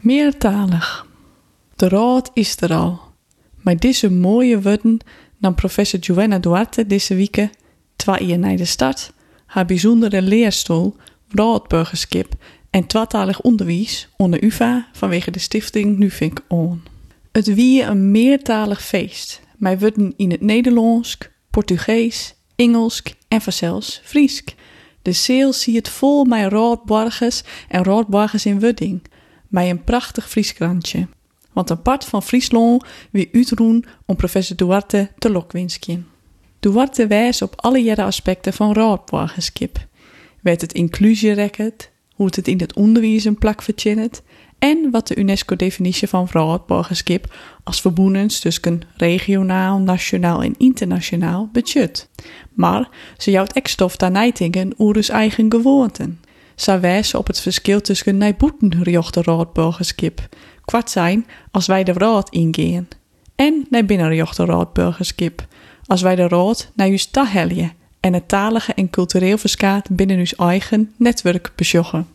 Meertalig. De raad is er al. Met deze mooie woorden nam professor Joanna Duarte deze week, twee jaar na de start, haar bijzondere leerstoel Raadburgerskip en tweetalig onderwijs onder UvA vanwege de stichting Nuvink on. Het wie een meertalig feest, met woorden in het Nederlands, Portugees, Engels en vanzelfs Friesk. De zeel zie het vol met roodborgers en roodborgers in wudding, met een prachtig Frieskrantje. Want een part van Friesland wie uitroen om professor Duarte te lokwinskien. Duarte wijst op alle jaren aspecten van roodborgerskip. Werd het inclusierecord, hoe het in het onderwijs een plak verzinnet en wat de UNESCO-definitie van roodborgerskip als verboenens tussen regionaal, nationaal en internationaal budget. Maar ze jouwt stof daar nijtingen oer eigen gewoonten. Ze wijzen op het verschil tussen nijboetenrjochte roodburgerskip, kwart zijn als wij de raad ingaan, en naar binnenrjochte roodburgerskip, als wij de raad naar juist tahelje en het talige en cultureel verskaat binnen uw eigen netwerk besjoggen.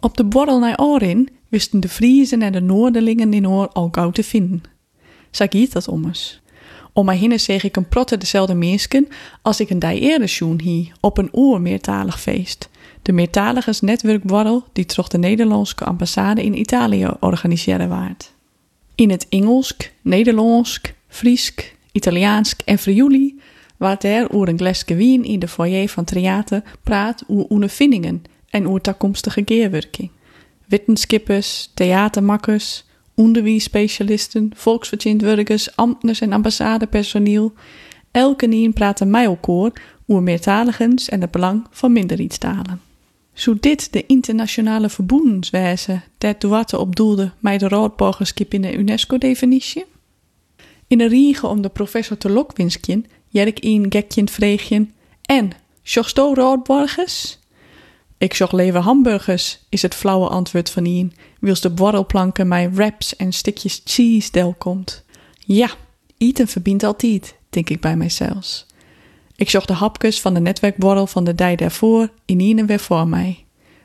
Op de borrel naar Orin wisten de Friezen en de Noorderlingen in Oor al gauw te vinden. Zij giet dat om eens. Om mij heen zeg ik een protte dezelfde meesken als ik een die eerder hier op een oer meertalig feest. De meertaligers netwerkborrel die troch de Nederlandse ambassade in Italië organiseren waard. In het Engels, Nederlands, Friesk, Italiaans en Friuli waard er oer een glasje wien in de foyer van theater praat oer ondervindingen en oer toekomstige geerwerking. Wetenschappers, theatermakkers, onderwijsspecialisten, volksvertegenwoordigers, ambtenaren en ambassadepersoneel. Elke nien praten mij elkaar over meertaligens en het belang van minderheidstalen. Zo dit de internationale verboendenswijze der Duarte op doelde met de roodborgerskip in de UNESCO-definitie? In de riegen om de professor te lokwinskjen, jerk een gekjen en, zochtsto roodborgers? Ik zocht leven hamburgers, is het flauwe antwoord van Ian, wils de borrelplanken mij wraps en stukjes cheese del komt. Ja, eten verbindt altijd, denk ik bij mijzelf. Ik zocht de hapjes van de netwerkborrel van de dij daarvoor in Ian weer voor mij.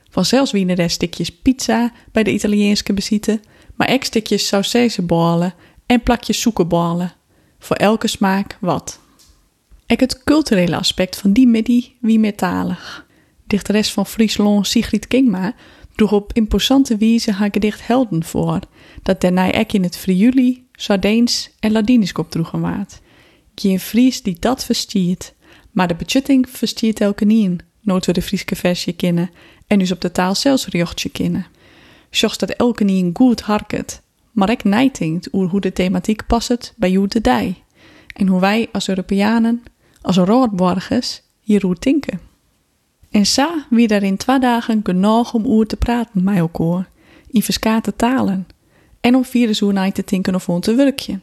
Vanzelfs wienen er stukjes pizza bij de Italiaanse bezitten, maar ook stukjes saucezenballen en plakjes zoekenballen. Voor elke smaak wat. Ik het culturele aspect van die midi wie meertalig. Dichteres van Friesland Sigrid Kingma droeg op imposante wijze haar gedicht Helden voor, dat daarna ek in het Friuli, Sardeens en Ladinisch opdroegen waard. Geen Fries die dat verstiert, maar de betjutting verstiert elke nien, nooit we de Frieske versje kennen en dus op de taal zelfs riochtje kennen. Zocht dat elke nien goed harket, maar ik nijtingt oer hoe de thematiek past bij jou de dij. En hoe wij als Europeanen, als roodborgers, hier tinken. En sa wie daar in twee dagen genoeg om oer te praten met elkaar, in verskate talen, en om vierde zoer te tinken of on te werkje.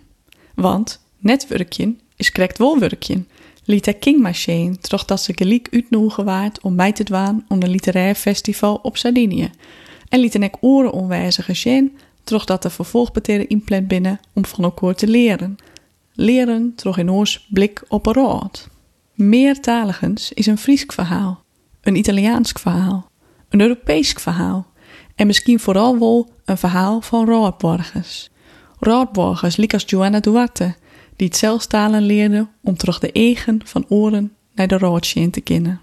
Want netwerkjen is correct wel werkje. Liet hij King Machine, toch dat ze gelijk uitnoegen waard om mij te dwaan om een literair festival op Sardinië. En liet ik oren onwijzige Shane, toch dat de vervolgbeteren inplant binnen om van elkaar te leren. Leren toch in oors blik op een raad. Meertaligens is een Friesk verhaal een Italiaans verhaal, een Europees verhaal en misschien vooral wel een verhaal van roodborgers. Roodborgers, als Joanna Duarte, die het zelfs talen leerden om terug de eigen van oren naar de roodje in te kennen.